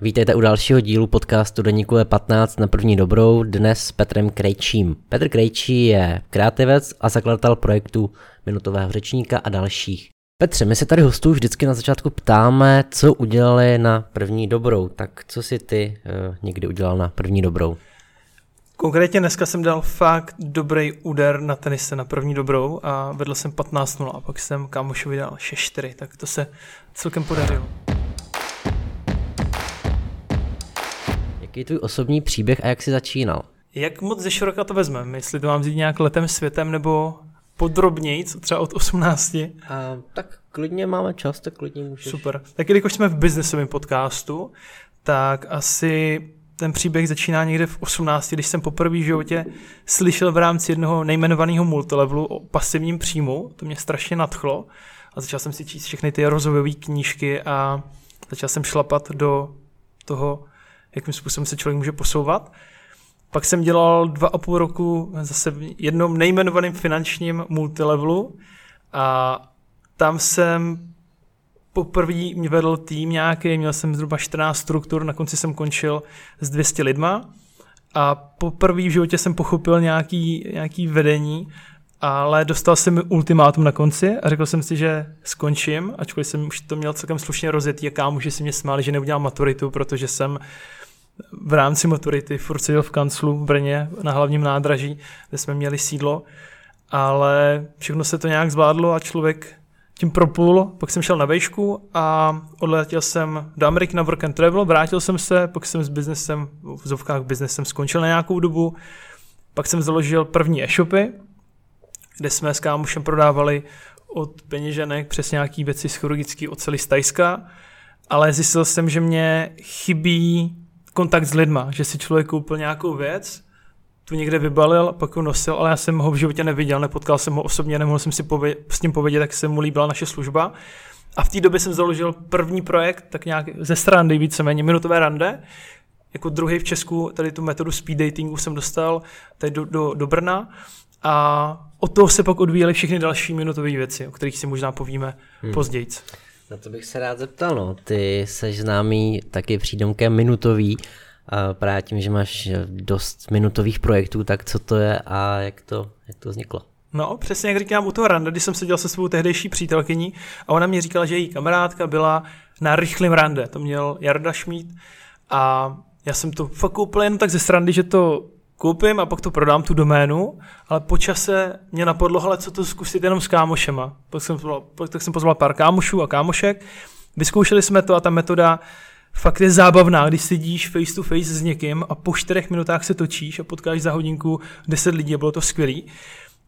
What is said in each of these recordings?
Vítejte u dalšího dílu podcastu Deníku je 15 na první dobrou, dnes s Petrem Krejčím. Petr Krejčí je kreativec a zakladatel projektu Minutového řečníka a dalších. Petře, my se tady hostů vždycky na začátku ptáme, co udělali na první dobrou. Tak co si ty uh, někdy udělal na první dobrou? Konkrétně dneska jsem dal fakt dobrý úder na tenise na první dobrou a vedl jsem 15-0 a pak jsem kámošovi dal 6-4, tak to se celkem podařilo. Jaký je tvůj osobní příběh a jak jsi začínal? Jak moc ze široka to vezmeme? Jestli to mám vzít nějak letem světem nebo podrobněji, třeba od 18? A, tak klidně máme čas, tak klidně můžeš. Super. Tak když jsme v biznesovém podcastu, tak asi ten příběh začíná někde v 18, když jsem poprvé v životě slyšel v rámci jednoho nejmenovaného multilevelu o pasivním příjmu. To mě strašně nadchlo a začal jsem si číst všechny ty rozvojové knížky a začal jsem šlapat do toho, jakým způsobem se člověk může posouvat. Pak jsem dělal dva a půl roku zase v jednom nejmenovaném finančním multilevelu a tam jsem poprvé mě vedl tým nějaký, měl jsem zhruba 14 struktur, na konci jsem končil s 200 lidma a poprvé v životě jsem pochopil nějaký, nějaký vedení, ale dostal jsem ultimátum na konci a řekl jsem si, že skončím, ačkoliv jsem už to měl celkem slušně rozjetý a kámoši si mě smáli, že neudělám maturitu, protože jsem v rámci maturity furt seděl v kanclu v Brně na hlavním nádraží, kde jsme měli sídlo, ale všechno se to nějak zvládlo a člověk tím propul, pak jsem šel na vejšku a odletěl jsem do Ameriky na work and travel, vrátil jsem se, pak jsem s biznesem, v zovkách biznesem skončil na nějakou dobu, pak jsem založil první e-shopy, kde jsme s kámošem prodávali od peněženek přes nějaký věci z chirurgický oceli z Tajska, ale zjistil jsem, že mě chybí kontakt s lidma, že si člověk koupil nějakou věc tu někde vybalil, pak ho nosil, ale já jsem ho v životě neviděl, nepotkal jsem ho osobně, nemohl jsem si pově- s ním povědět, jak se mu líbila naše služba. A v té době jsem založil první projekt, tak nějak ze strany víceméně, minutové rande. Jako druhý v Česku tady tu metodu speed datingu jsem dostal tady do, do, do Brna a od toho se pak odvíjely všechny další minutové věci, o kterých si možná povíme hmm. později. Na to bych se rád zeptal, no. Ty seš známý taky přídomkem minutový. A právě tím, že máš dost minutových projektů, tak co to je a jak to, jak to vzniklo? No, přesně jak říkám u toho rande, když jsem seděl se svou tehdejší přítelkyní a ona mě říkala, že její kamarádka byla na rychlém rande, to měl Jarda Šmít a já jsem to fakt koupil jen tak ze srandy, že to koupím a pak to prodám tu doménu, ale po čase mě napadlo, ale co to zkusit jenom s kámošema. Pak jsem, pozval, tak jsem pozval pár kámošů a kámošek, vyzkoušeli jsme to a ta metoda fakt je zábavná, když sedíš face to face s někým a po čtyřech minutách se točíš a potkáš za hodinku 10 lidí a bylo to skvělý,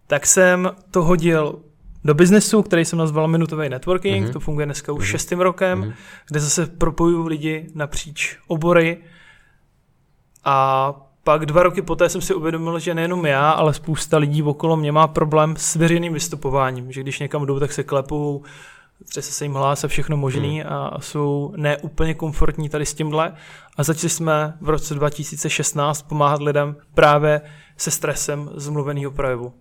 tak jsem to hodil do biznesu, který jsem nazval minutový networking, mm-hmm. to funguje dneska už mm-hmm. šestým rokem, mm-hmm. kde zase propojuju lidi napříč obory a pak dva roky poté jsem si uvědomil, že nejenom já, ale spousta lidí okolo mě má problém s veřejným vystupováním, že když někam jdou, tak se klepou, třese se jim hlás a všechno možný hmm. a jsou neúplně komfortní tady s tímhle. A začali jsme v roce 2016 pomáhat lidem právě se stresem z mluveného projevu.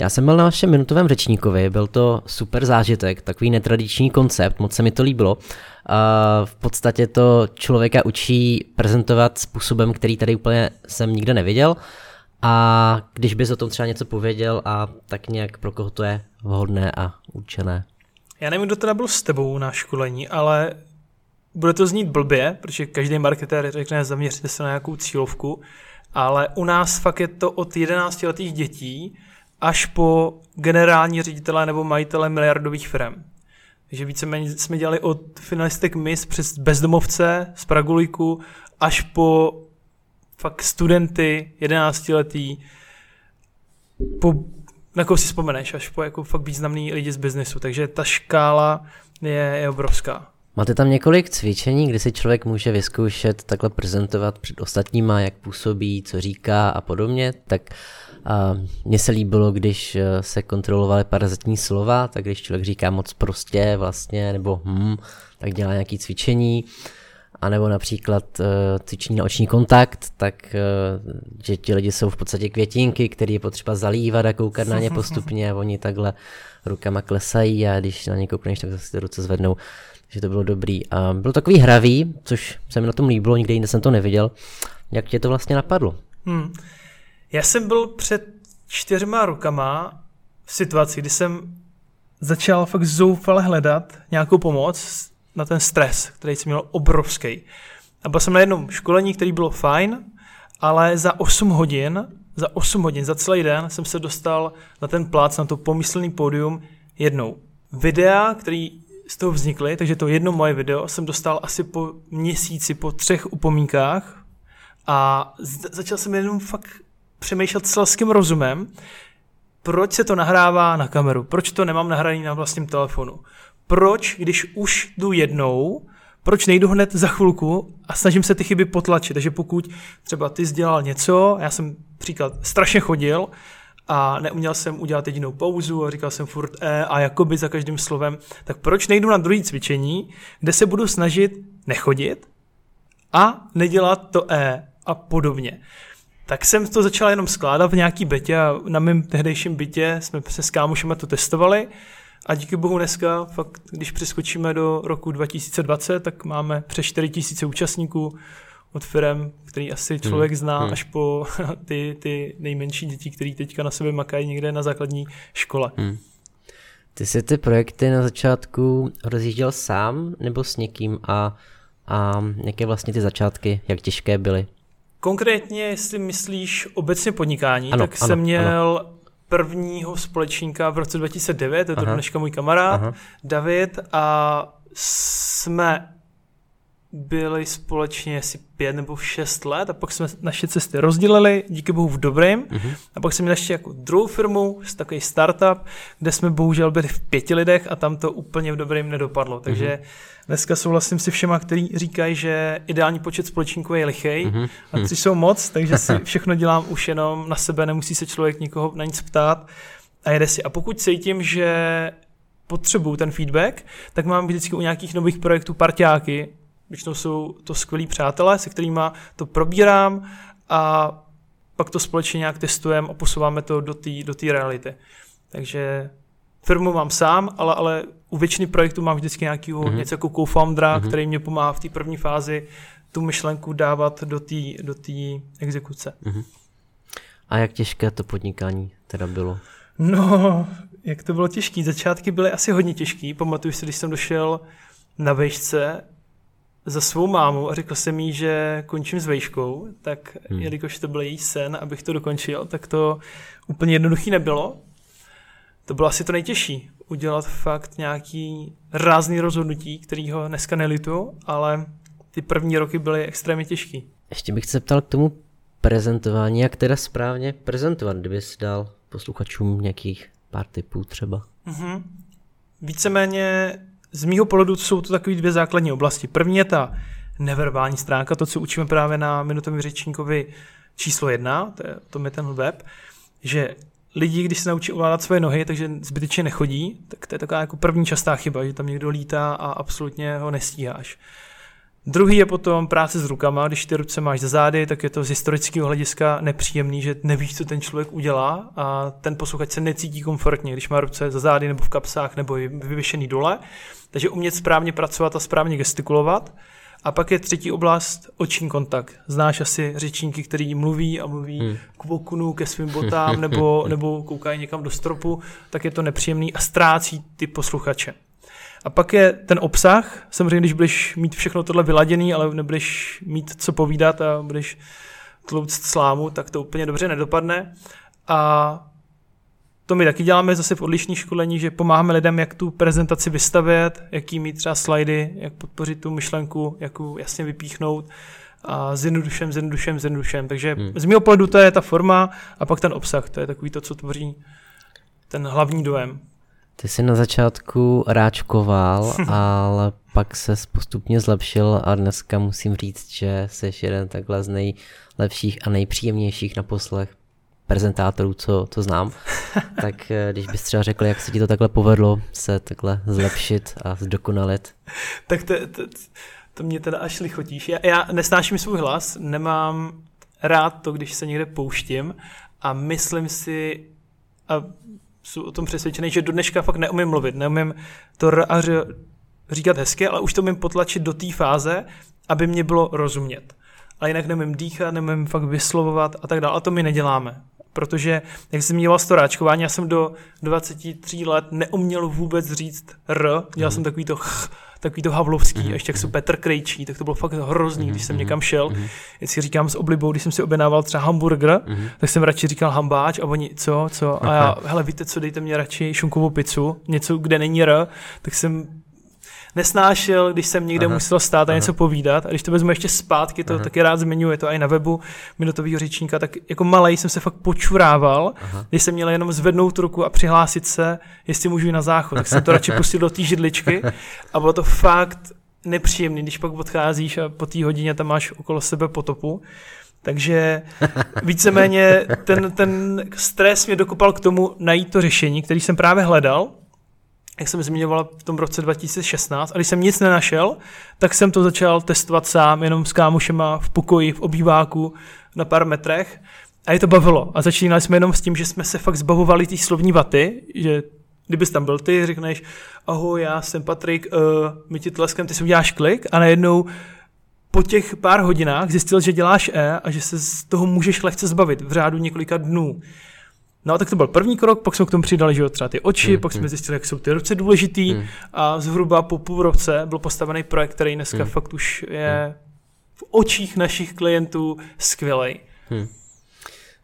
Já jsem byl na vašem minutovém řečníkovi, byl to super zážitek, takový netradiční koncept, moc se mi to líbilo. A v podstatě to člověka učí prezentovat způsobem, který tady úplně jsem nikde neviděl. A když bys o tom třeba něco pověděl a tak nějak pro koho to je vhodné a určené. Já nevím, kdo teda byl s tebou na školení, ale bude to znít blbě, protože každý marketér řekne zaměřte se na nějakou cílovku, ale u nás fakt je to od 11 letých dětí až po generální ředitele nebo majitele miliardových firm. Takže víceméně jsme dělali od finalistek MIS přes bezdomovce z Pragulíku až po fakt studenty 11 letý, po na koho si vzpomeneš, až po jako fakt významný lidi z biznesu. Takže ta škála je, je obrovská. Máte tam několik cvičení, kdy si člověk může vyzkoušet takhle prezentovat před ostatníma, jak působí, co říká a podobně, tak a mně se líbilo, když eh, se kontrolovaly parazitní slova, tak když člověk říká moc prostě vlastně, nebo hm, tak dělá nějaké cvičení. A nebo například uh, cvičení na oční kontakt, tak uh, že ti lidi jsou v podstatě květinky, které je potřeba zalívat a koukat na ně postupně a oni takhle rukama klesají a když na ně koukneš, tak zase ty ruce zvednou. Takže to bylo dobrý. A bylo takový hravý, což se mi na tom líbilo, nikde jinde jsem to neviděl. Jak tě to vlastně napadlo? Hmm. Já jsem byl před čtyřma rukama v situaci, kdy jsem začal fakt zoufale hledat nějakou pomoc na ten stres, který jsem měl obrovský. A byl jsem na jednom školení, který bylo fajn, ale za 8 hodin, za 8 hodin, za celý den jsem se dostal na ten plác, na to pomyslný pódium jednou. Videa, který z toho vznikly, takže to jedno moje video jsem dostal asi po měsíci, po třech upomínkách a začal jsem jenom fakt přemýšlet selským rozumem, proč se to nahrává na kameru, proč to nemám nahraný na vlastním telefonu, proč, když už jdu jednou, proč nejdu hned za chvilku a snažím se ty chyby potlačit. Takže pokud třeba ty dělal něco, já jsem příklad strašně chodil a neuměl jsem udělat jedinou pauzu a říkal jsem furt e a jakoby za každým slovem, tak proč nejdu na druhý cvičení, kde se budu snažit nechodit a nedělat to e a podobně. Tak jsem to začal jenom skládat v nějaký bytě a na mém tehdejším bytě jsme se s kámošema to testovali a díky bohu dneska, fakt, když přeskočíme do roku 2020, tak máme přes 4000 účastníků od firm, který asi hmm, člověk zná, hmm. až po ty, ty nejmenší děti, které teďka na sebe makají někde na základní škole. Hmm. Ty jsi ty projekty na začátku rozjížděl sám nebo s někým a, a jaké vlastně ty začátky, jak těžké byly? Konkrétně, jestli myslíš obecně podnikání, ano, tak ano, jsem měl ano. prvního společníka v roce 2009, to je to dneška můj kamarád, Aha. David, a jsme byli společně asi pět nebo šest let a pak jsme naše cesty rozdělili, díky bohu v dobrém. Uh-huh. A pak jsme měli ještě jako druhou firmu, takový startup, kde jsme bohužel byli v pěti lidech a tam to úplně v dobrém nedopadlo. Takže uh-huh. dneska souhlasím si všema, kteří říkají, že ideální počet společníků je lichej uh-huh. a tři jsou moc, takže si všechno dělám už jenom na sebe, nemusí se člověk nikoho na nic ptát a jede si. A pokud cítím, že potřebuju ten feedback, tak mám vždycky u nějakých nových projektů parťáky, Většinou jsou to skvělí přátelé, se kterými to probírám a pak to společně nějak testujeme a posouváme to do té do reality. Takže firmu mám sám, ale, ale u většiny projektů mám vždycky nějakého mm-hmm. něco jako co-foundera, mm-hmm. který mě pomáhá v té první fázi tu myšlenku dávat do té do exekuce. Mm-hmm. A jak těžké to podnikání teda bylo? No, jak to bylo těžké. Začátky byly asi hodně těžké. Pamatuju si, když jsem došel na vejšce za svou mámu a řekl jsem jí, že končím s vejškou, tak hmm. jelikož to byl její sen, abych to dokončil, tak to úplně jednoduchý nebylo. To bylo asi to nejtěžší, udělat fakt nějaký rázný rozhodnutí, který ho dneska nelitu, ale ty první roky byly extrémně těžký. Ještě bych se ptal k tomu prezentování, jak teda správně prezentovat, kdybys dal posluchačům nějakých pár typů třeba. Mm-hmm. Víceméně z mýho pohledu jsou to takové dvě základní oblasti. První je ta neverbální stránka, to, co učíme právě na minutovém řečníkovi číslo jedna, to je, to je ten web, že lidi, když se naučí ovládat své nohy, takže zbytečně nechodí, tak to je taková jako první častá chyba, že tam někdo lítá a absolutně ho nestíháš. Druhý je potom práce s rukama, když ty ruce máš za zády, tak je to z historického hlediska nepříjemný, že nevíš, co ten člověk udělá a ten posluchač se necítí komfortně, když má ruce za zády nebo v kapsách nebo je vyvěšený dole. Takže umět správně pracovat a správně gestikulovat. A pak je třetí oblast oční kontakt. Znáš asi řečníky, který mluví a mluví hmm. k okunu, ke svým botám nebo, nebo koukají někam do stropu, tak je to nepříjemný a ztrácí ty posluchače. A pak je ten obsah, samozřejmě, když budeš mít všechno tohle vyladěný, ale nebudeš mít co povídat a budeš tlouct slámu, tak to úplně dobře nedopadne. A to my taky děláme zase v odlišní školení, že pomáháme lidem, jak tu prezentaci vystavět, jaký mít třeba slajdy, jak podpořit tu myšlenku, jak ji jasně vypíchnout a zjednodušem, zjednodušem, zjednodušem. Takže hmm. z mého pohledu to je ta forma a pak ten obsah, to je takový to, co tvoří ten hlavní dojem. Ty jsi na začátku ráčkoval, ale pak se postupně zlepšil a dneska musím říct, že jsi jeden takhle z nejlepších a nejpříjemnějších na poslech prezentátorů, co, co znám. tak eh, když bys třeba řekl, jak se ti to takhle povedlo se takhle zlepšit a zdokonalit. tak to, to, To mě teda až lichotíš. Já, já nesnáším svůj hlas, nemám rád to, když se někde pouštím a myslím si, a jsem o tom přesvědčený, že do dneška fakt neumím mluvit, neumím to r a říkat hezky, ale už to umím potlačit do té fáze, aby mě bylo rozumět. A jinak neumím dýchat, neumím fakt vyslovovat a tak dále. A to my neděláme. Protože, jak jsem měla storáčkování, já jsem do 23 let neuměl vůbec říct r, dělal mm. jsem takový to ch, takový to havlovský, mm-hmm. ještě jak jsou Petr Krejčí, tak to bylo fakt hrozný, mm-hmm. když jsem někam šel. Mm-hmm. Jestli říkám s oblibou, když jsem si objednával třeba hamburger, mm-hmm. tak jsem radši říkal hambáč a oni co, co, a já, hele, víte co, dejte mě radši šunkovou pizzu, něco, kde není r, tak jsem nesnášel, když jsem někde Aha. musel stát a Aha. něco povídat. A když to vezmu ještě zpátky, to Aha. taky rád zmiňuji, to i na webu minutového řečníka, tak jako malý jsem se fakt počurával, Aha. když jsem měl jenom zvednout ruku a přihlásit se, jestli můžu jít na záchod. Tak jsem to radši pustil do té židličky a bylo to fakt nepříjemný, když pak odcházíš a po té hodině tam máš okolo sebe potopu. Takže víceméně ten, ten stres mě dokopal k tomu najít to řešení, který jsem právě hledal jak jsem zmiňoval v tom roce 2016, a když jsem nic nenašel, tak jsem to začal testovat sám, jenom s kámošema v pokoji, v obýváku, na pár metrech. A je to bavilo. A začínali jsme jenom s tím, že jsme se fakt zbavovali té slovní vaty, že kdybys tam byl ty, řekneš, ahoj, já jsem Patrik, uh, my ti tleskem, ty si uděláš klik a najednou po těch pár hodinách zjistil, že děláš E a že se z toho můžeš lehce zbavit v řádu několika dnů. No tak to byl první krok, pak jsme k tomu přidali, že jo, třeba ty oči, mm, pak jsme mm. zjistili, jak jsou ty ruce důležitý mm. a zhruba po půl roce byl postavený projekt, který dneska mm. fakt už je mm. v očích našich klientů skvělý. Mm.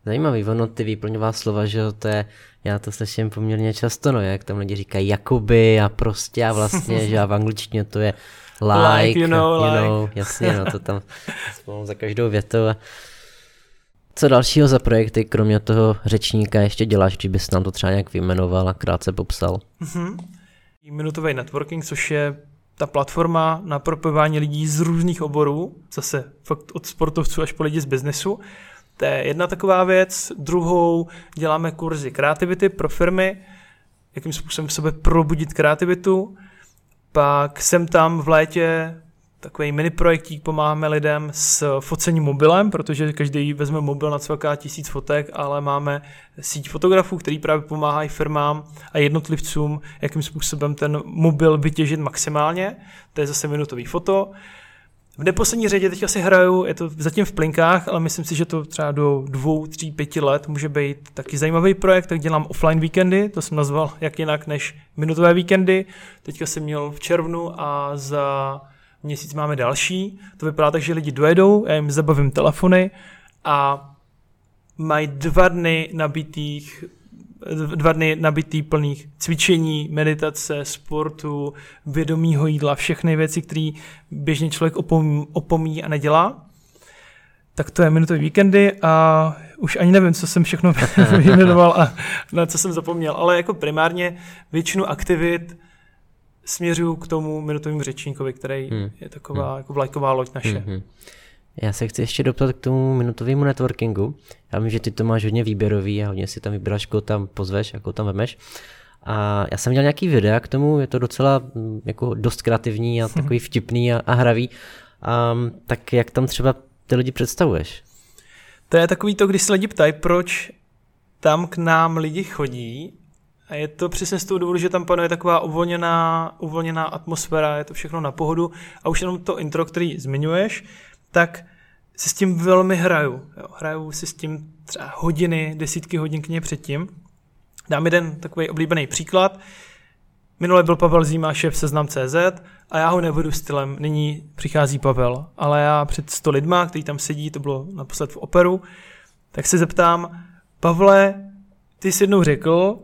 Zajímavý, ono ty výplňová slova, že jo, to je, já to slyším poměrně často, no, jak tam lidi říkají jakoby a prostě a vlastně, že a v angličtině to je like, like you know, you like. know jasně, no to tam za každou větou a co dalšího za projekty, kromě toho řečníka, ještě děláš, když bys nám to třeba nějak vyjmenoval a krátce popsal? Mm-hmm. Minutový networking, což je ta platforma na propojování lidí z různých oborů, zase fakt od sportovců až po lidi z biznesu. To je jedna taková věc. Druhou děláme kurzy kreativity pro firmy, jakým způsobem v sebe probudit kreativitu. Pak jsem tam v létě takový mini projektík, pomáháme lidem s focením mobilem, protože každý vezme mobil na celká tisíc fotek, ale máme síť fotografů, který právě pomáhají firmám a jednotlivcům, jakým způsobem ten mobil vytěžit maximálně. To je zase minutový foto. V neposlední řadě teď asi hraju, je to zatím v plinkách, ale myslím si, že to třeba do dvou, tří, pěti let může být taky zajímavý projekt, tak dělám offline víkendy, to jsem nazval jak jinak než minutové víkendy. Teďka jsem měl v červnu a za měsíc máme další. To vypadá tak, že lidi dojedou, já jim zabavím telefony a mají dva dny nabitých dva dny nabitý plných cvičení, meditace, sportu, vědomího jídla, všechny věci, které běžně člověk opomí, opomí a nedělá. Tak to je minutový víkendy a už ani nevím, co jsem všechno vyjmenoval a na co jsem zapomněl, ale jako primárně většinu aktivit směřuju k tomu minutovému řečníkovi, který hmm. je taková hmm. jako vlajková loď naše. Hmm. Já se chci ještě doptat k tomu minutovému networkingu. Já vím, že ty to máš hodně výběrový a hodně si tam vybíráš, koho tam pozveš, jako tam vemeš. A já jsem dělal nějaký videa k tomu, je to docela mm, jako dost kreativní a takový vtipný a, a hravý. Um, tak jak tam třeba ty lidi představuješ? To je takový to, když se lidi ptají, proč tam k nám lidi chodí a je to přesně z toho důvodu, že tam panuje taková uvolněná, uvolněná atmosféra, je to všechno na pohodu a už jenom to intro, který zmiňuješ, tak si s tím velmi hraju. Jo. Hraju si s tím třeba hodiny, desítky hodin k něj předtím. Dám jeden takový oblíbený příklad. Minule byl Pavel Zíma, šéf Seznam.cz a já ho nevedu stylem, nyní přichází Pavel, ale já před 100 lidma, který tam sedí, to bylo naposled v operu, tak se zeptám, Pavle, ty jsi jednou řekl,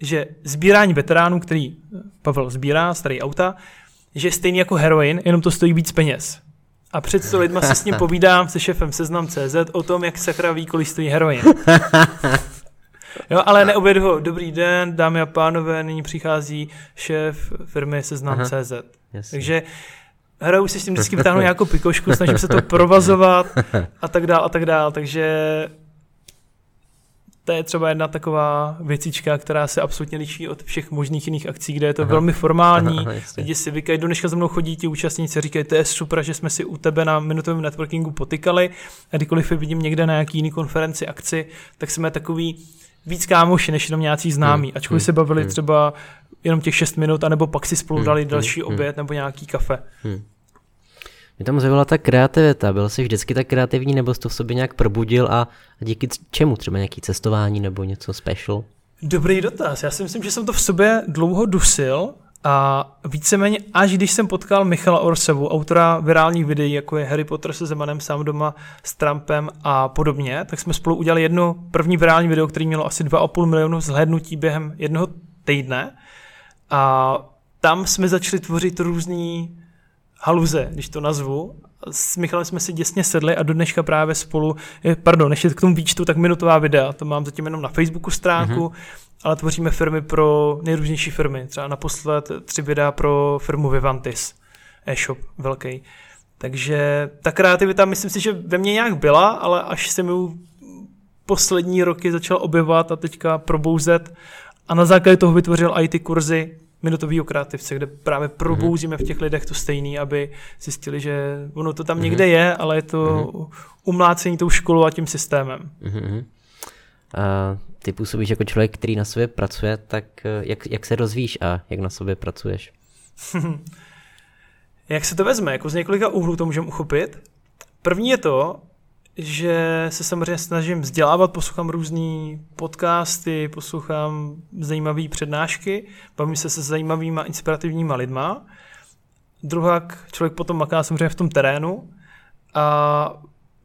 že sbírání veteránů, který Pavel sbírá, starý auta, že je stejný jako heroin, jenom to stojí víc peněz. A před sto lidma se s ním povídám se šefem Seznam CZ o tom, jak sakra ví, kolik stojí heroin. Jo, ale neuvedu ho. Dobrý den, dámy a pánové, nyní přichází šéf firmy Seznam CZ. Takže hraju si s tím vždycky vytáhnu nějakou pikošku, snažím se to provazovat a tak dál a tak dál. Takže to je třeba jedna taková věcička, která se absolutně liší od všech možných jiných akcí, kde je to aha. velmi formální. Aha, lidi si vykají, do dneška za mnou chodí ti účastníci říkají, to je super, že jsme si u tebe na minutovém networkingu potykali a kdykoliv je vidím někde na nějaký jiný konferenci, akci, tak jsme takový víc kámoši, než jenom nějací známí. Hmm. Ačkoliv hmm. se bavili hmm. třeba jenom těch 6 minut, anebo pak si spolu hmm. dali hmm. další hmm. oběd nebo nějaký kafe. Hmm. Mě tam zaujala ta kreativita. Byl jsi vždycky tak kreativní, nebo jsi to v sobě nějak probudil a díky čemu? Třeba nějaký cestování nebo něco special? Dobrý dotaz. Já si myslím, že jsem to v sobě dlouho dusil a víceméně až když jsem potkal Michala Orsevu, autora virálních videí, jako je Harry Potter se Zemanem sám doma, s Trumpem a podobně, tak jsme spolu udělali jedno první virální video, který mělo asi 2,5 milionu zhlédnutí během jednoho týdne. A tam jsme začali tvořit různý haluze, když to nazvu. S Michalem jsme si děsně sedli a do dneška právě spolu, pardon, ještě k tomu výčtu, tak minutová videa, to mám zatím jenom na Facebooku stránku, mm-hmm. ale tvoříme firmy pro nejrůznější firmy. Třeba naposled tři videa pro firmu Vivantis, e-shop velký. Takže ta kreativita, myslím si, že ve mně nějak byla, ale až se mi poslední roky začal objevovat a teďka probouzet a na základě toho vytvořil i ty kurzy, minutového kreativce, kde právě mhm. probouzíme v těch lidech to stejný, aby zjistili, že ono to tam mm-hmm. někde je, ale je to mm-hmm. umlácení tou školou a tím systémem. Mm-hmm. A ty působíš jako člověk, který na sobě pracuje, tak eh, jak, jak se rozvíš a jak na sobě pracuješ? jak se to vezme? Jako z několika úhlů to můžeme uchopit. První je to, že se samozřejmě snažím vzdělávat, poslouchám různý podcasty, poslouchám zajímavé přednášky, bavím se se zajímavýma, inspirativníma lidma. Druhak člověk potom maká samozřejmě v tom terénu. A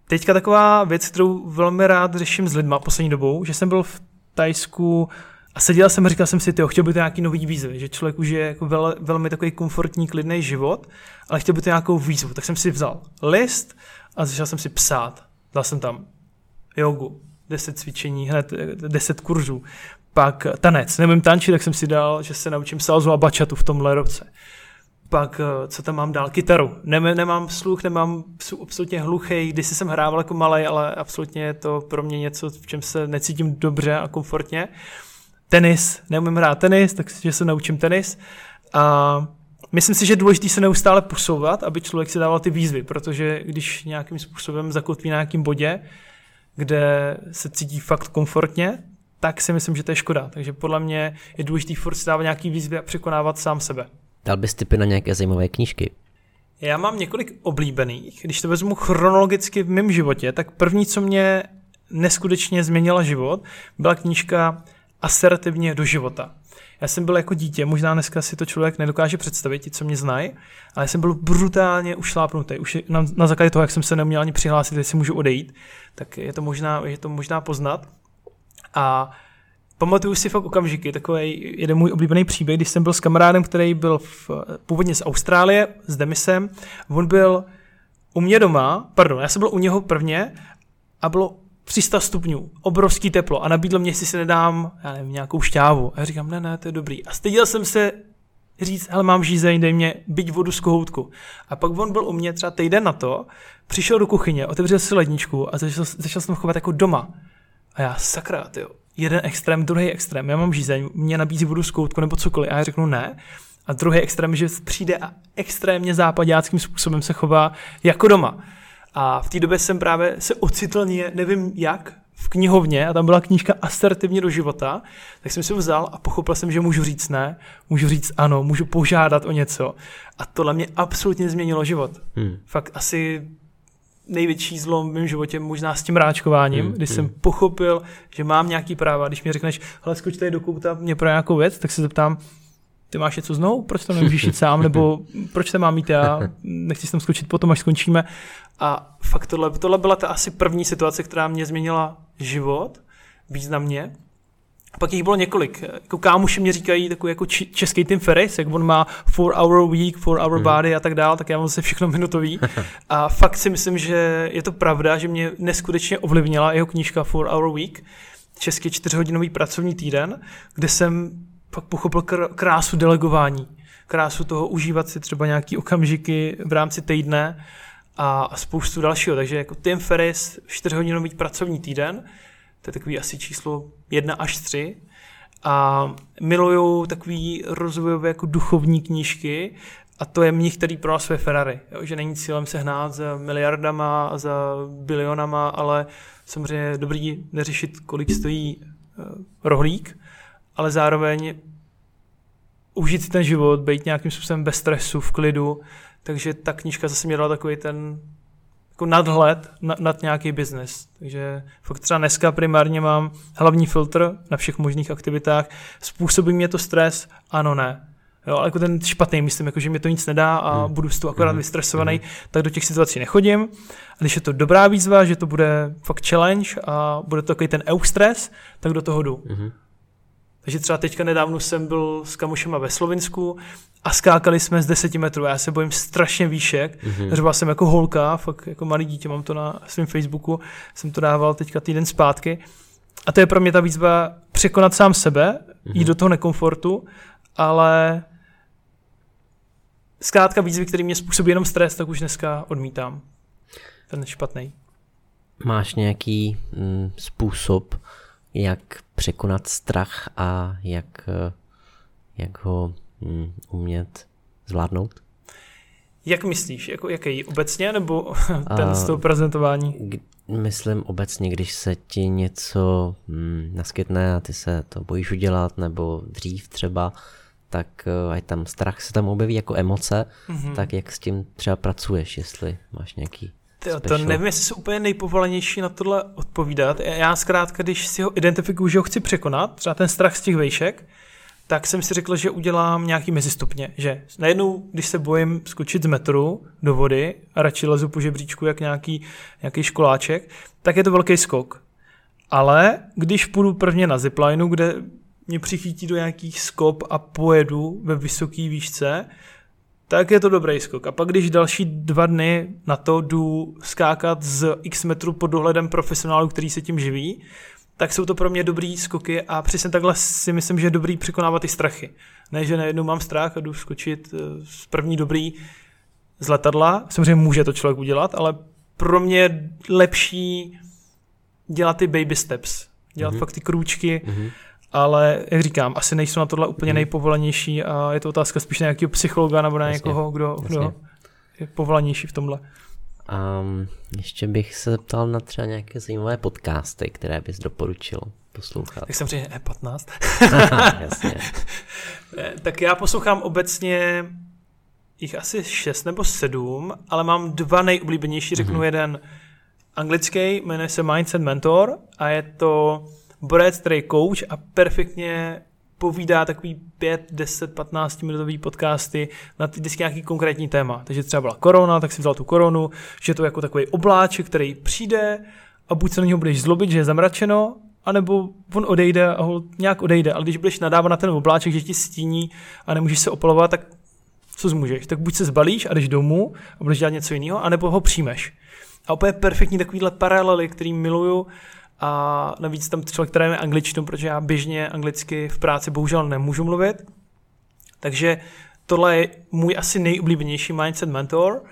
teďka taková věc, kterou velmi rád řeším s lidma poslední dobou, že jsem byl v Tajsku a seděl jsem a říkal jsem si, ty chtěl by to nějaký nový výzvy, že člověk už je jako vel, velmi takový komfortní, klidný život, ale chtěl by to nějakou výzvu. Tak jsem si vzal list a začal jsem si psát. Dal jsem tam jogu, 10 cvičení, hned 10 kurzů. Pak tanec, nevím tančit, tak jsem si dal, že se naučím salzu a bačatu v tomhle roce. Pak, eh, co tam mám dál? Kytaru. Nem, nemám sluch, nemám, jsou absolutně hluchý. Když jsem hrával jako malý, ale absolutně je to pro mě něco, v čem se necítím dobře a komfortně. Tenis, neumím hrát tenis, takže se naučím tenis. A Myslím si, že je důležité se neustále posouvat, aby člověk si dával ty výzvy, protože když nějakým způsobem zakotví na nějakém bodě, kde se cítí fakt komfortně, tak si myslím, že to je škoda. Takže podle mě je důležité furt si dávat nějaký výzvy a překonávat sám sebe. Dal bys typy na nějaké zajímavé knížky? Já mám několik oblíbených. Když to vezmu chronologicky v mém životě, tak první, co mě neskutečně změnila život, byla knížka Asertivně do života. Já jsem byl jako dítě, možná dneska si to člověk nedokáže představit, ti, co mě znají, ale jsem byl brutálně ušlápnutý. Už na, na základě toho, jak jsem se neměl ani přihlásit, jestli můžu odejít, tak je to možná, je to možná poznat. A pamatuju si fakt okamžiky, takový jeden můj oblíbený příběh, když jsem byl s kamarádem, který byl v, původně z Austrálie, s Demisem, on byl u mě doma, pardon, já jsem byl u něho prvně a bylo 300 stupňů, obrovský teplo a nabídl mě, jestli si nedám, já nevím, nějakou šťávu. A já říkám, ne, ne, to je dobrý. A styděl jsem se říct, hele, mám žízeň, dej mě byť vodu z kohoutku. A pak on byl u mě třeba týden na to, přišel do kuchyně, otevřel si ledničku a začal, začal jsem chovat jako doma. A já, sakra, jo. jeden extrém, druhý extrém, já mám žízeň, mě nabízí vodu z kohoutku nebo cokoliv. A já řeknu ne. A druhý extrém, že přijde a extrémně západáckým způsobem se chová jako doma. A v té době jsem právě se ocitl, nevím jak, v knihovně a tam byla knížka Asertivně do života, tak jsem si ho vzal a pochopil jsem, že můžu říct ne, můžu říct ano, můžu požádat o něco. A tohle mě absolutně změnilo život. Hmm. Fakt asi největší zlom v mém životě možná s tím ráčkováním, hmm, kdy hmm. jsem pochopil, že mám nějaký práva. Když mi řekneš, hele, skoč tady do kouta mě pro nějakou věc, tak se zeptám, ty máš něco znovu, proč to nemůžeš jít sám, nebo proč to mám mít já, nechci s tam skočit potom, až skončíme. A fakt tohle, tohle byla ta asi první situace, která mě změnila život významně. A pak jich bylo několik. Jako kámoši mě říkají takový jako český Tim Ferris, jak on má 4 hour week, 4 hour mhm. body a tak dále, tak já mám se všechno minutový. A fakt si myslím, že je to pravda, že mě neskutečně ovlivnila jeho knížka 4 hour week, český čtyřhodinový pracovní týden, kde jsem pak pochopil krásu delegování, krásu toho užívat si třeba nějaký okamžiky v rámci týdne a spoustu dalšího. Takže jako Tim Ferris, 4-hodinový pracovní týden, to je takový asi číslo 1 až 3. A miluju takový rozvojové jako duchovní knížky, a to je mních, který pro své Ferrari. Jo? Že není cílem se hnát za miliardama za bilionama, ale samozřejmě dobrý neřešit, kolik stojí uh, rohlík, ale zároveň užít si ten život, být nějakým způsobem bez stresu, v klidu. Takže ta knížka zase mě dala takový ten jako nadhled nad, nad nějaký biznes. Takže fakt třeba dneska primárně mám hlavní filtr na všech možných aktivitách. Způsobí mě to stres? Ano, ne. Jo, ale jako ten špatný, myslím, jako, že mi to nic nedá a hmm. budu z toho akorát hmm. vystresovaný, hmm. tak do těch situací nechodím. A když je to dobrá výzva, že to bude fakt challenge a bude to takový ten eustres, tak do toho jdu. Hmm. Takže třeba teďka nedávno jsem byl s kamošema ve Slovinsku a skákali jsme z 10 metrů. Já se bojím strašně výšek. Mm-hmm. Řval jsem jako holka, fakt jako malý dítě, mám to na svém Facebooku, jsem to dával teďka týden zpátky. A to je pro mě ta výzva překonat sám sebe, mm-hmm. jít do toho nekomfortu, ale zkrátka výzvy, které mě způsobí jenom stres, tak už dneska odmítám. Ten špatný. Máš nějaký mm, způsob, jak překonat strach a jak, eh, jak ho mm, umět zvládnout? Jak myslíš? Jako jaký? Obecně nebo ten a, z toho prezentování? Myslím obecně, když se ti něco mm, naskytne a ty se to bojíš udělat, nebo dřív třeba, tak uh, tam strach se tam objeví jako emoce, mm-hmm. tak jak s tím třeba pracuješ, jestli máš nějaký Tyjo, to nevím, jestli jsou úplně nejpovolenější na tohle odpovídat. Já zkrátka, když si ho identifikuju, že ho chci překonat, třeba ten strach z těch vejšek, tak jsem si řekl, že udělám nějaký mezistupně, že najednou, když se bojím skočit z metru do vody a radši lezu po žebříčku jak nějaký, nějaký školáček, tak je to velký skok. Ale když půjdu prvně na ziplineu, kde mě přichytí do nějakých skop a pojedu ve vysoké výšce, tak je to dobrý skok. A pak když další dva dny na to jdu skákat z x metrů pod dohledem profesionálů, který se tím živí, tak jsou to pro mě dobrý skoky a přesně takhle si myslím, že je dobrý překonávat ty strachy. Ne, že najednou mám strach a jdu skočit eh, z první dobrý z letadla. Samozřejmě může to člověk udělat, ale pro mě je lepší dělat ty baby steps. Dělat mm-hmm. fakt ty krůčky, mm-hmm ale jak říkám, asi nejsou na tohle úplně mhm. nejpovolenější a je to otázka spíš na nějakého psychologa nebo na jasně, někoho, kdo, kdo je povolanější v tomhle. Um, ještě bych se zeptal na třeba nějaké zajímavé podcasty, které bys doporučil poslouchat. Tak jsem řekl E15. jasně. tak já poslouchám obecně jich asi šest nebo sedm, ale mám dva nejoblíbenější, řeknu mm-hmm. jeden anglický, jmenuje se Mindset Mentor a je to borec, který coach a perfektně povídá takový 5, 10, 15 minutový podcasty na vždycky nějaký konkrétní téma. Takže třeba byla korona, tak si vzal tu koronu, že to je jako takový obláček, který přijde a buď se na něho budeš zlobit, že je zamračeno, anebo on odejde a ho nějak odejde. Ale když budeš nadávat na ten obláček, že ti stíní a nemůžeš se opalovat, tak co zmůžeš? Tak buď se zbalíš a jdeš domů a budeš dělat něco jiného, anebo ho přijmeš. A úplně perfektní takovýhle paralely, který miluju a navíc tam člověk trénuje angličtinu, protože já běžně anglicky v práci bohužel nemůžu mluvit. Takže tohle je můj asi nejoblíbenější mindset mentor.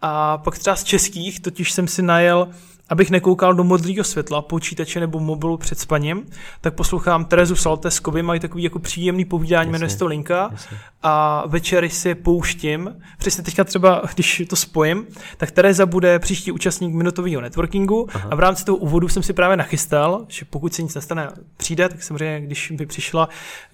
A pak třeba z českých, totiž jsem si najel abych nekoukal do modrého světla počítače nebo mobilu před spaním, tak poslouchám Terezu Salteskovi, mají takový jako příjemný povídání, jmenuje se to Linka jasně. a večery si pouštím. Přesně teďka třeba, když to spojím, tak Tereza bude příští účastník minutového networkingu Aha. a v rámci toho úvodu jsem si právě nachystal, že pokud se nic nestane, přijde, tak samozřejmě, když by přišla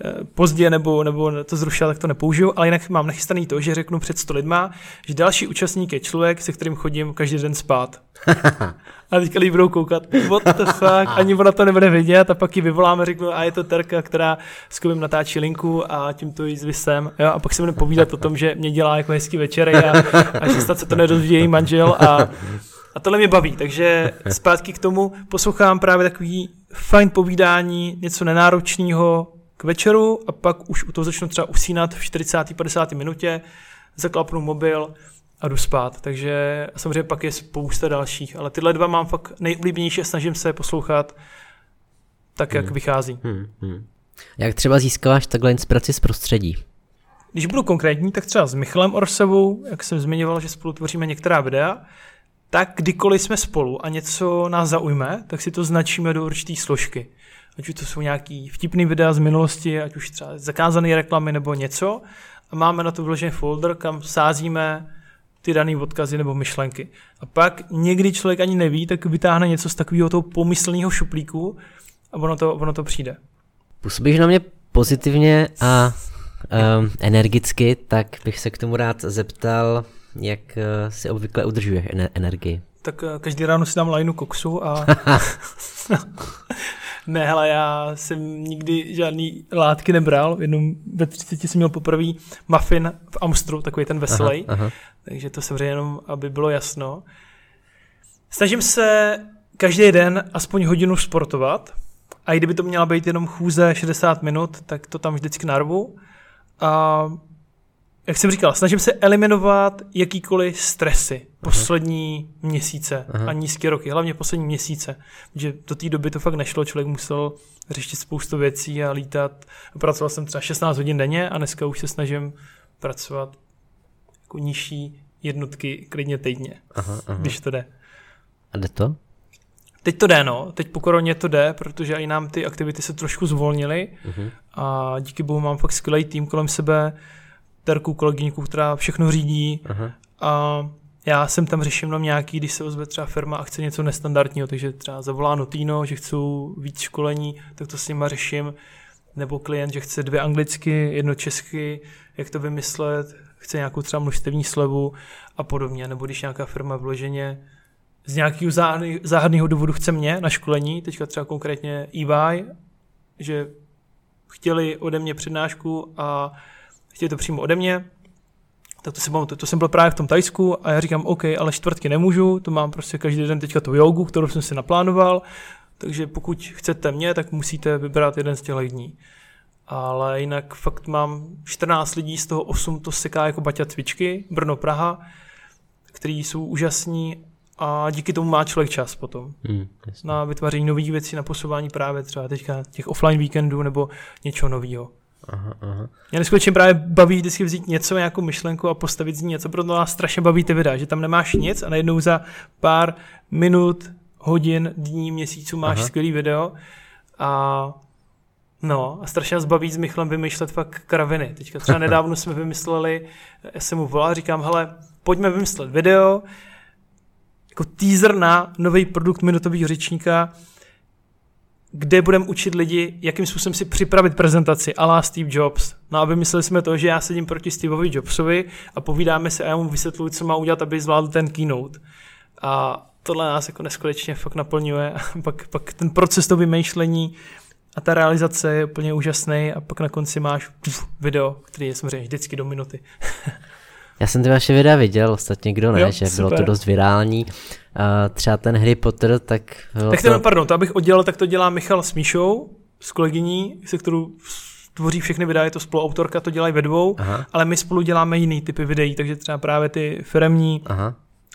eh, pozdě nebo, nebo to zrušila, tak to nepoužiju, ale jinak mám nachystaný to, že řeknu před 100 lidma, že další účastník je člověk, se kterým chodím každý den spát. A teďka lidi budou koukat, what the fuck, ani ona to nebude vidět a pak ji vyvoláme, řeknu, a je to Terka, která s Kubem natáčí linku a tím to jí zvisem. Jo, a pak se budeme povídat o tom, že mě dělá jako hezký večer a, a že snad se to nedozví její manžel a, a tohle mě baví, takže zpátky k tomu poslouchám právě takový fajn povídání, něco nenáročného k večeru a pak už u toho začnu třeba usínat v 40. 50. minutě, zaklapnu mobil a jdu spát. Takže samozřejmě pak je spousta dalších, ale tyhle dva mám fakt nejoblíbenější a snažím se poslouchat tak, jak hmm. vychází. Hmm. Hmm. Jak třeba získáváš takhle inspiraci z prostředí? Když budu konkrétní, tak třeba s Michalem Orsevou, jak jsem zmiňoval, že spolu tvoříme některá videa, tak kdykoliv jsme spolu a něco nás zaujme, tak si to značíme do určité složky. Ať už to jsou nějaký vtipný videa z minulosti, ať už třeba zakázané reklamy nebo něco. A máme na to vložený folder, kam sázíme ty dané odkazy nebo myšlenky. A pak někdy člověk ani neví, tak vytáhne něco z takového toho pomyslného šuplíku a ono to, ono to přijde. Působíš na mě pozitivně a um, energicky, tak bych se k tomu rád zeptal, jak uh, si obvykle udržuješ energii. Tak uh, každý ráno si dám lajnu koksu a... ne, hele, já jsem nikdy žádný látky nebral, jenom ve 30 jsem měl poprvé muffin v Amstru, takový ten veselý, takže to samozřejmě jenom, aby bylo jasno. Snažím se každý den aspoň hodinu sportovat a i kdyby to měla být jenom chůze 60 minut, tak to tam vždycky narvu. A jak jsem říkal, snažím se eliminovat jakýkoliv stresy poslední Aha. měsíce Aha. a nízké roky, hlavně poslední měsíce, že do té doby to fakt nešlo, člověk musel řešit spoustu věcí a lítat. Pracoval jsem třeba 16 hodin denně a dneska už se snažím pracovat jako nižší jednotky klidně týdně, aha, aha. když to jde. A jde to? Teď to jde, no. Teď po koroně to jde, protože i nám ty aktivity se trošku zvolnily uh-huh. a díky bohu mám fakt skvělý tým kolem sebe, Terku, kolegyňku, která všechno řídí uh-huh. a já jsem tam řeším jenom nějaký, když se ozve třeba firma a chce něco nestandardního, takže třeba zavolá Notino, že chcou víc školení, tak to s nima řeším, nebo klient, že chce dvě anglicky, jedno česky, jak to vymyslet, chce nějakou třeba množstevní slevu a podobně, nebo když nějaká firma vloženě z nějakého záhadného důvodu chce mě na školení, teďka třeba konkrétně EY, že chtěli ode mě přednášku a chtěli to přímo ode mě, tak to, jsem, to, to jsem byl právě v tom Tajsku a já říkám, OK, ale čtvrtky nemůžu, to mám prostě každý den teďka tu jogu, kterou jsem si naplánoval, takže pokud chcete mě, tak musíte vybrat jeden z těch dní. Ale jinak fakt mám 14 lidí, z toho 8 to seká jako Baťa cvičky, Brno, Praha, který jsou úžasní a díky tomu má člověk čas potom hmm, na vytváření nových věcí, na posouvání právě třeba teďka těch offline víkendů nebo něčeho nového. Aha, aha. Mě neskutečně právě baví vždycky vzít něco, nějakou myšlenku a postavit z ní něco, proto nás strašně baví ty videa, že tam nemáš nic a najednou za pár minut, hodin, dní, měsíců máš aha. skvělý video a No a strašně nás baví s Michlem vymýšlet fakt kraviny. Teďka třeba nedávno jsme vymysleli, já jsem mu volal, říkám, hele, pojďme vymyslet video, jako teaser na nový produkt minutového řečníka, kde budeme učit lidi, jakým způsobem si připravit prezentaci ala Steve Jobs. No a vymysleli jsme to, že já sedím proti Steveovi Jobsovi a povídáme se a já mu vysvětluji, co má udělat, aby zvládl ten keynote. A tohle nás jako neskutečně fakt naplňuje. A pak, pak ten proces toho vymýšlení a ta realizace je úplně úžasný a pak na konci máš video, který je samozřejmě vždycky do minuty. Já jsem ty vaše videa viděl, ostatně kdo ne, jo, že super. bylo to dost virální. Uh, třeba ten Harry Potter, tak... Tak to... pardon, to abych oddělal, tak to dělá Michal Smíšou s kolegyní, se kterou tvoří všechny videa, je to spoluautorka, to dělají ve dvou, Aha. ale my spolu děláme jiný typy videí, takže třeba právě ty firemní, Aha.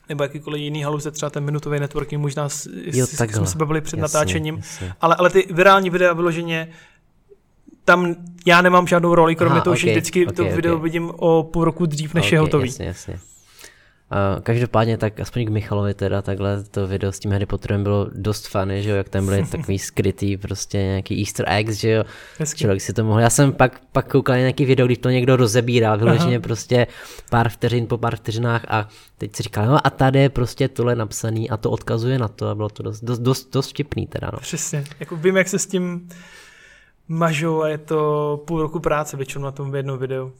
nebo jakýkoliv jiný haluze, třeba ten minutový networking, možná jo, jsme se bavili před jasně, natáčením, jasně. Ale, ale ty virální videa vyloženě tam já nemám žádnou roli, kromě Aha, toho, okay, že vždycky okay, to okay. video vidím o půl roku dřív, než okay, je hotový. Jasně, jasně. Uh, každopádně tak aspoň k Michalovi teda takhle to video s tím Harry Potterem bylo dost funny, že jo, jak tam byly takový skrytý prostě nějaký easter eggs, že jo, Hezky. člověk si to mohl, já jsem pak, pak koukal nějaký video, když to někdo rozebírá, vyloženě prostě pár vteřin po pár vteřinách a teď si říkal, no a tady je prostě tohle napsaný a to odkazuje na to a bylo to dost, dost, dost, dost vtipný teda, no. Přesně, jako vím, jak se s tím mažou a je to půl roku práce většinou na tom jednom videu.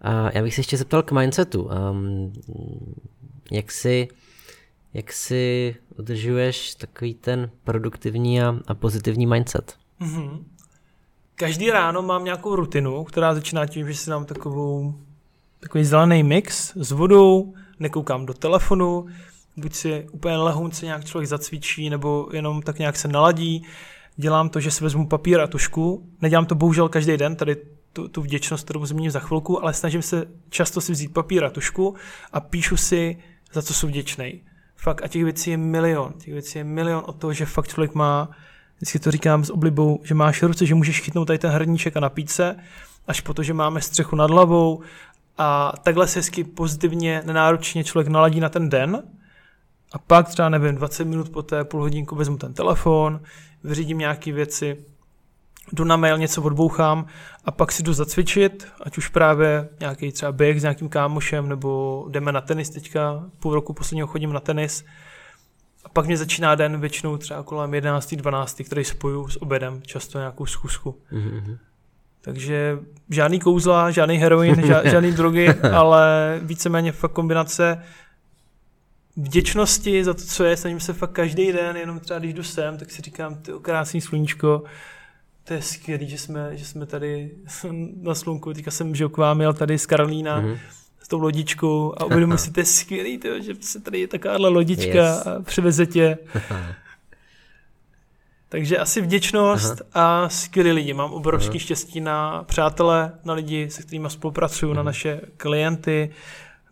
A já bych se ještě zeptal k mindsetu. Um, jak si, jak si udržuješ takový ten produktivní a, a pozitivní mindset? Mm-hmm. Každý ráno mám nějakou rutinu, která začíná tím, že si dám takovou, takový zelený mix s vodou, nekoukám do telefonu, buď si úplně lehonce nějak člověk zacvičí, nebo jenom tak nějak se naladí, dělám to, že si vezmu papír a tušku. Nedělám to bohužel každý den, tady tu, tu vděčnost, kterou zmíním za chvilku, ale snažím se často si vzít papír a tušku a píšu si, za co jsem vděčný. Fakt a těch věcí je milion. Těch věcí je milion od toho, že fakt člověk má, vždycky to říkám s oblibou, že máš ruce, že můžeš chytnout tady ten hrníček a napít se, až po to, že máme střechu nad hlavou a takhle se hezky pozitivně, nenáročně člověk naladí na ten den A pak třeba, nevím, 20 minut poté, půl hodinku vezmu ten telefon, vyřídím nějaké věci, jdu na mail, něco odbouchám a pak si jdu zacvičit, ať už právě nějaký třeba běh s nějakým kámošem, nebo jdeme na tenis teďka, půl roku posledního chodím na tenis. A pak mě začíná den většinou třeba kolem 11. 12. který spoju s obědem, často nějakou schůzku. Mm-hmm. Takže žádný kouzla, žádný heroin, žádný drogy, ale víceméně fakt kombinace vděčnosti za to, co je, snažím se fakt každý den, jenom třeba když jdu sem, tak si říkám, ty krásný sluníčko, to je skvělý, že jsme, že jsme tady na slunku, teďka jsem že k vám jel tady z Karolína, mm-hmm s tou lodičkou a uvědomuji si, to je skvělý, to, že se tady je takováhle lodička yes. a přiveze tě. Takže asi vděčnost Aha. a skvělí lidi. Mám obrovský Aha. štěstí na přátele, na lidi, se kterými spolupracuju, Aha. na mhm. naše klienty,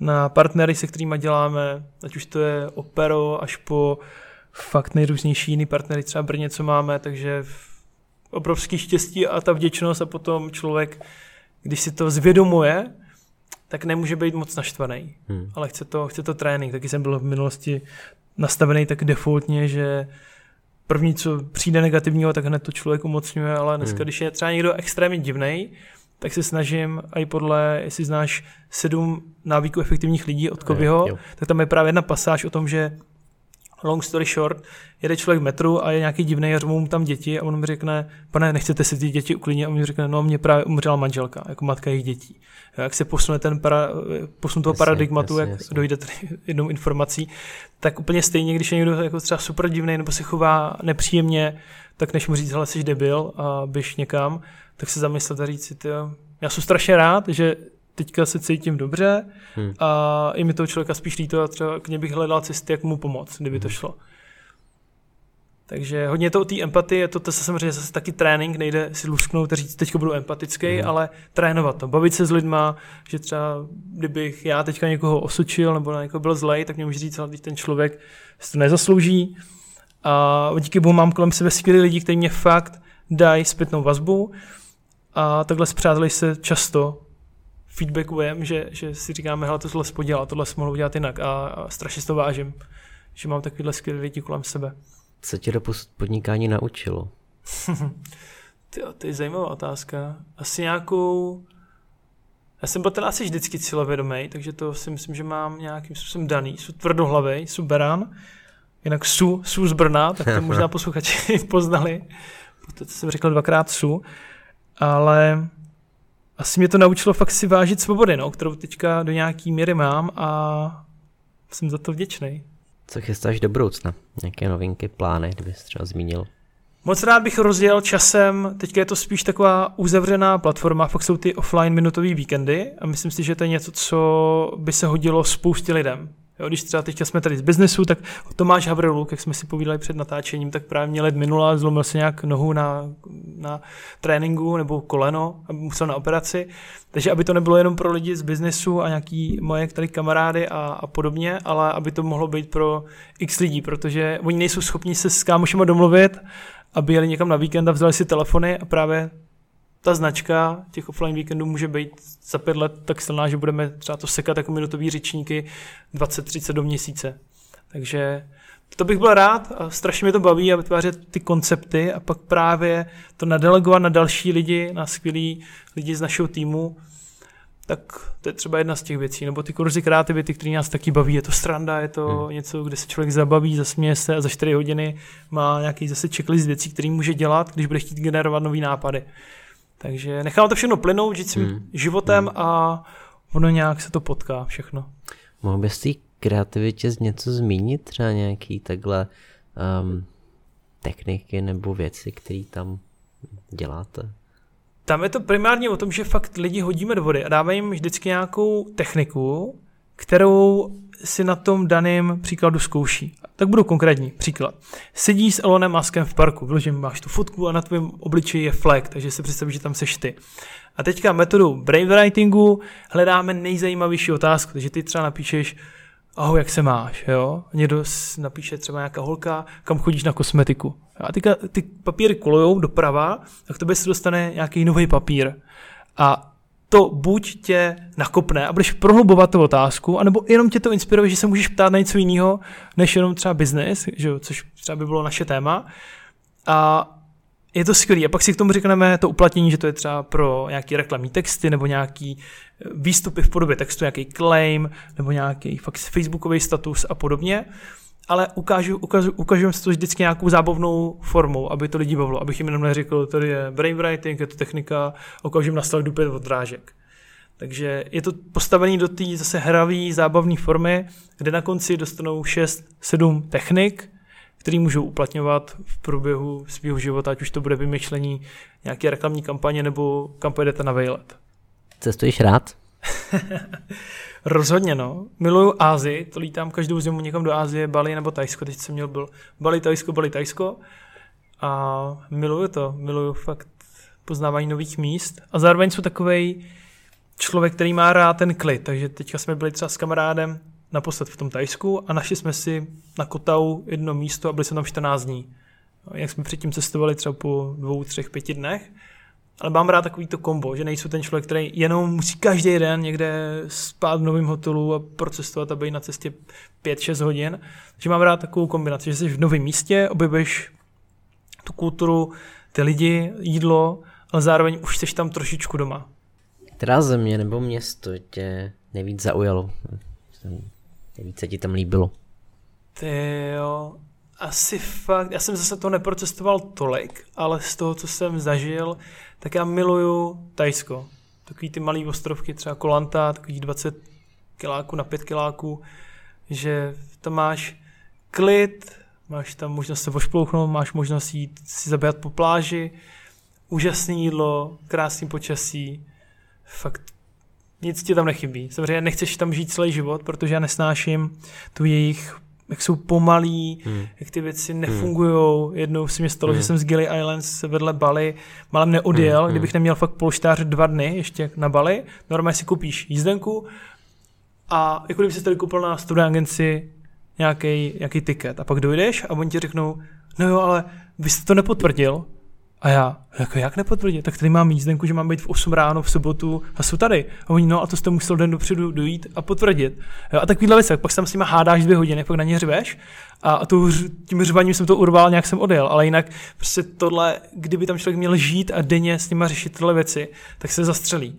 na partnery, se kterými děláme, ať už to je Opero, až po fakt nejrůznější jiný partnery, třeba Brně, co máme, takže obrovský štěstí a ta vděčnost a potom člověk, když si to zvědomuje, tak nemůže být moc naštvaný, hmm. ale chce to, chce to trénink. Taky jsem byl v minulosti nastavený tak defaultně, že první, co přijde negativního, tak hned to člověk umocňuje, ale dneska, hmm. když je třeba někdo extrémně divný, tak se snažím i podle, jestli znáš sedm návyků efektivních lidí od Kovyho, tak tam je právě jedna pasáž o tom, že long story short, jede člověk v metru a je nějaký divný a mu tam děti a on mi řekne, pane, nechcete si ty děti uklidnit? A on mi řekne, no, mě právě umřela manželka, jako matka jejich dětí. Jak se posune ten para, posun toho jasně, paradigmatu, jasně, jak jasně. dojde tady jednou informací, tak úplně stejně, když je někdo jako třeba super divný nebo se chová nepříjemně, tak než mu říct, hele, jsi debil a běž někam, tak se zamyslet a říct si, tyjo, já jsem strašně rád, že teďka se cítím dobře hmm. a i mi toho člověka spíš líto a třeba k něm bych hledal cesty, jak mu pomoct, kdyby hmm. to šlo. Takže hodně to o té empatie, to, to se samozřejmě zase taky trénink, nejde si lusknout a říct, teďka budu empatický, hmm. ale trénovat to, bavit se s lidma, že třeba kdybych já teďka někoho osočil nebo na někoho byl zlej, tak mě může říct, že ten člověk si to nezaslouží. A díky bohu mám kolem sebe skvělý lidi, kteří mě fakt dají zpětnou vazbu a takhle s přáteli se často feedbackujeme, že, že si říkáme, hele, tohle podělat, tohle jsme mohli udělat jinak a, a strašně to vážím, že mám takovýhle skvělé lidi kolem sebe. Co tě do podnikání naučilo? Ty, to je zajímavá otázka. Asi nějakou... Já jsem byl teda asi vždycky cílevědomý, takže to si myslím, že mám nějakým způsobem daný. Jsou tvrdohlavý, jsou berán, jinak su, su z Brna, tak to možná posluchači poznali. To jsem řekl dvakrát su, ale asi mě to naučilo fakt si vážit svobody, no, kterou teďka do nějaký míry mám a jsem za to vděčný. Co chystáš do budoucna? Nějaké novinky, plány, kdybys třeba zmínil? Moc rád bych rozjel časem, teďka je to spíš taková uzavřená platforma, fakt jsou ty offline minutové víkendy a myslím si, že to je něco, co by se hodilo spoustě lidem. Jo, když třeba teďka jsme tady z biznesu, tak Tomáš Havroluk, jak jsme si povídali před natáčením, tak právě měl let minula, zlomil se nějak nohu na, na tréninku nebo koleno a musel na operaci. Takže aby to nebylo jenom pro lidi z biznesu a nějaký moje tady kamarády a, a podobně, ale aby to mohlo být pro x lidí, protože oni nejsou schopni se s kámošima domluvit, aby jeli někam na víkend a vzali si telefony a právě ta značka těch offline víkendů může být za pět let tak silná, že budeme třeba to sekat jako minutový řečníky 20-30 do měsíce. Takže to bych byl rád a strašně mě to baví a vytvářet ty koncepty a pak právě to nadelegovat na další lidi, na skvělý lidi z našeho týmu, tak to je třeba jedna z těch věcí. Nebo ty kurzy kreativity, které nás taky baví. Je to stranda, je to hmm. něco, kde se člověk zabaví, zasměje se a za 4 hodiny má nějaký zase checklist věcí, který může dělat, když bude chtít generovat nový nápady. Takže nechám to všechno plynout, žít svým hmm. životem hmm. a ono nějak se to potká všechno. Mohl bys té kreativitě z něco zmínit? Třeba nějaký takhle um, techniky nebo věci, které tam děláte? Tam je to primárně o tom, že fakt lidi hodíme do vody a dáme jim vždycky nějakou techniku, kterou si na tom daném příkladu zkouší. Tak budu konkrétní. Příklad. Sedí s Elonem Muskem v parku, vyložím, máš tu fotku a na tvém obličeji je flag, takže si představíš, že tam seš ty. A teďka metodou brainwritingu hledáme nejzajímavější otázku, takže ty třeba napíšeš, ahoj, jak se máš, jo? Někdo napíše třeba nějaká holka, kam chodíš na kosmetiku. A teďka ty papíry kolujou doprava, tak to se dostane nějaký nový papír. A to buď tě nakopne a budeš prohlubovat tu otázku, anebo jenom tě to inspiruje, že se můžeš ptát na něco jiného, než jenom třeba business, že což třeba by bylo naše téma. A je to skvělé. A pak si k tomu řekneme to uplatnění, že to je třeba pro nějaký reklamní texty nebo nějaký eh, výstupy v podobě textu, nějaký claim nebo nějaký fakt facebookový status a podobně. Ale ukážu, ukážu, ukážu si to vždycky nějakou zábavnou formou, aby to lidi bavilo, abych jim jenom neřekl, tady je brainwriting, je to technika, ukážu jim nastavit pět odrážek. Takže je to postavený do té zase hravý, zábavné formy, kde na konci dostanou 6-7 technik, který můžou uplatňovat v průběhu svého života, ať už to bude vymyšlení nějaké reklamní kampaně nebo kam pojedete na vejlet. Cestuješ rád? Rozhodně no. Miluju Ázii, to lítám každou zimu někam do Ázie, Bali nebo Tajsko, teď jsem měl byl Bali, Tajsko, Bali, Tajsko. A miluju to, miluju fakt poznávání nových míst. A zároveň jsou takovej člověk, který má rád ten klid, takže teďka jsme byli třeba s kamarádem naposled v tom Tajsku a našli jsme si na Kotau jedno místo a byli jsme tam 14 dní. Jak jsme předtím cestovali třeba po dvou, třech, pěti dnech. Ale mám rád takový to kombo, že nejsou ten člověk, který jenom musí každý den někde spát v novém hotelu a procestovat a být na cestě 5-6 hodin. Takže mám rád takovou kombinaci, že jsi v novém místě, objevuješ tu kulturu, ty lidi, jídlo, ale zároveň už jsi tam trošičku doma. Která země nebo město tě nejvíc zaujalo? Nejvíc se ti tam líbilo? Ty jo, asi fakt, já jsem zase to neprocestoval tolik, ale z toho, co jsem zažil, tak já miluju Tajsko. Takový ty malý ostrovky, třeba Kolanta, takový 20 kiláků na 5 kiláků, že tam máš klid, máš tam možnost se vošplouchnout, máš možnost jít si zabíhat po pláži, úžasné jídlo, krásný počasí, fakt nic ti tam nechybí. Samozřejmě nechceš tam žít celý život, protože já nesnáším tu jejich jak jsou pomalí, hmm. jak ty věci hmm. nefungují. Jednou si mě stalo, hmm. že jsem z Gili Islands vedle Bali malem neodjel, hmm. kdybych neměl fakt polštář dva dny ještě na Bali. Normálně si koupíš jízdenku a jako kdyby si tady koupil na student agenci nějaký, nějaký tiket a pak dojdeš a oni ti řeknou, no jo, ale vy jste to nepotvrdil, a já, jako jak nepotvrdit? Tak tady mám jízdenku, že mám být v 8 ráno v sobotu a jsou tady. A oni, no a to jste musel den dopředu dojít a potvrdit. Jo, a takovýhle věc, pak tam s nimi hádáš dvě hodiny, pak na ně řveš a, a to, tím řvaním jsem to urval, nějak jsem odjel, ale jinak prostě tohle, kdyby tam člověk měl žít a denně s nimi řešit tyhle věci, tak se zastřelí.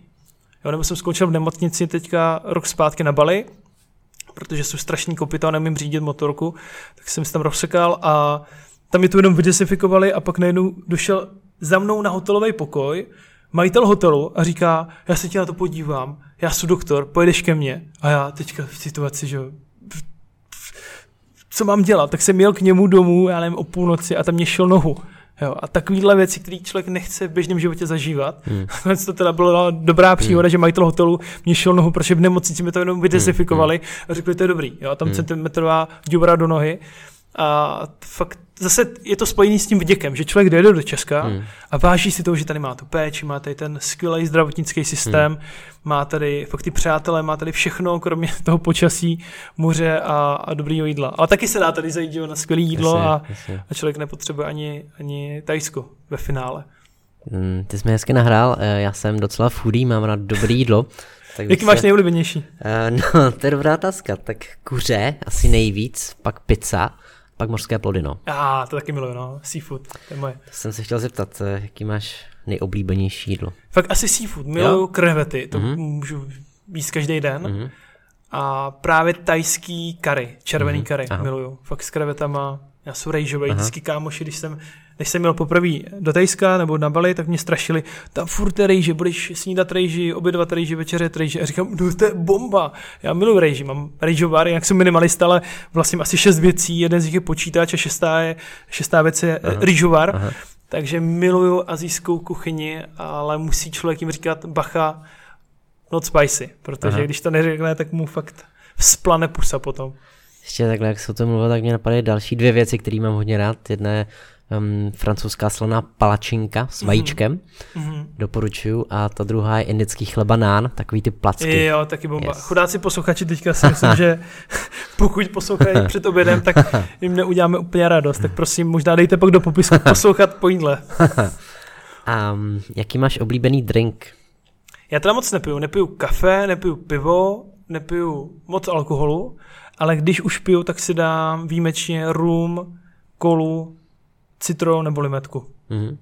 Jo, nebo jsem skončil v nemocnici teďka rok zpátky na Bali, protože jsou strašní kopita a nemím řídit motorku, tak jsem si tam rozsekal a tam mi to jenom vydesifikovali a pak najednou došel za mnou na hotelový pokoj majitel hotelu a říká, já se ti na to podívám, já jsem doktor, pojedeš ke mně. A já teďka v situaci, že co mám dělat? Tak jsem jel k němu domů, já nevím, o půlnoci a tam mě šel nohu. Jo, a takovýhle věci, které člověk nechce v běžném životě zažívat. Hmm. to teda byla dobrá příhoda, hmm. že majitel hotelu mě šel nohu, protože v nemocnici mi to jenom vydesifikovali hmm. a řekli, to je dobrý. Jo, tam hmm. centimetrová děura do nohy. A fakt zase je to spojený s tím vděkem, že člověk dojde do Česka hmm. a váží si toho, že tady má tu péči, má tady ten skvělý zdravotnický systém, hmm. má tady fakt ty přátelé, má tady všechno, kromě toho počasí, moře a, a dobrýho jídla. Ale taky se dá tady zajít na skvělé jídlo jasně, a, jasně. a člověk nepotřebuje ani, ani Tajsko ve finále. Hmm, ty jsi mi hezky nahrál, eh, já jsem docela foodie, mám rád dobré jídlo. Tak Jaký se... máš nejoblíbenější? Uh, no, to je dobrá otázka. Tak kuře asi nejvíc, pak pizza pak mořské plody, no. A ah, to taky miluji, no. Seafood, to je moje. To jsem se chtěl zeptat, eh, jaký máš nejoblíbenější jídlo? Fakt asi seafood, miluju krevety, to mm-hmm. můžu jíst každý den. Mm-hmm. A právě tajský kary, červený mm-hmm. kary, Aha. miluju. Fakt s krevetama, já jsem rejžový, vždycky kámoši, když jsem než jsem měl poprvé do Tajska nebo na Bali, tak mě strašili, tam furt je rejži, budeš snídat rejži, obědvat rejži, večeřet rejži. A říkám, no to je bomba. Já miluji rejži, mám rejžovar, jak jsem minimalista, ale vlastně asi šest věcí, jeden z nich je počítač a šestá, je, šestá věc je aha. Aha. Takže miluju azijskou kuchyni, ale musí člověk jim říkat bacha, not spicy, protože aha. když to neřekne, tak mu fakt splane pusa potom. Ještě takhle, jak se o tom mluvil, tak mě napadaly další dvě věci, které mám hodně rád. Jedna je um, francouzská slaná palačinka s mhm. vajíčkem, mm-hmm. doporučuju, a ta druhá je indický chleba nán, takový ty placky. Jo, taky bomba. Yes. Chudáci posluchači teďka si myslím, že pokud poslouchají před obědem, tak jim neuděláme úplně radost, tak prosím, možná dejte pak do popisku poslouchat po jídle. um, jaký máš oblíbený drink? Já teda moc nepiju. Nepiju kafe, nepiju pivo, nepiju moc alkoholu, ale když už piju, tak si dám výjimečně rum, kolu, citron nebo limetku. Mm-hmm.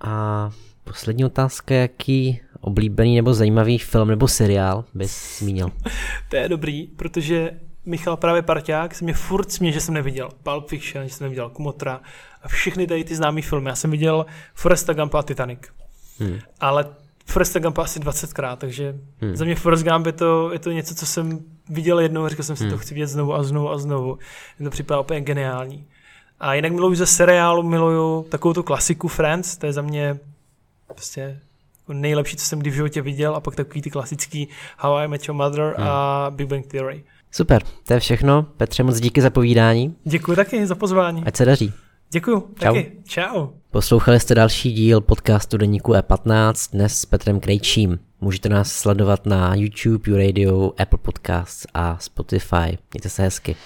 A poslední otázka, jaký oblíbený nebo zajímavý film nebo seriál bys zmínil? to je dobrý, protože Michal právě Parťák se mě furt smě, že jsem neviděl Pulp Fiction, že jsem neviděl Kumotra a všechny tady ty známé filmy. Já jsem viděl Foresta Gumpa a Titanic. Hmm. Ale Foresta Gumpa asi 20krát, takže hmm. za mě Forest Gump je to, je to něco, co jsem viděl jednou a říkal jsem si, hmm. to chci vidět znovu a znovu a znovu. Mě to připadá úplně geniální. A jinak miluji ze seriálu, miluju takovou tu klasiku Friends, to je za mě prostě nejlepší, co jsem kdy v životě viděl a pak takový ty klasický How I Met Your Mother hmm. a Big Bang Theory. Super, to je všechno. Petře, moc díky za povídání. Děkuji taky za pozvání. Ať se daří. Děkuji, Čau. taky. Čau. Poslouchali jste další díl podcastu Deníku E15 dnes s Petrem Krejčím. Můžete nás sledovat na YouTube, YouRadio, Apple Podcasts a Spotify. Mějte se hezky.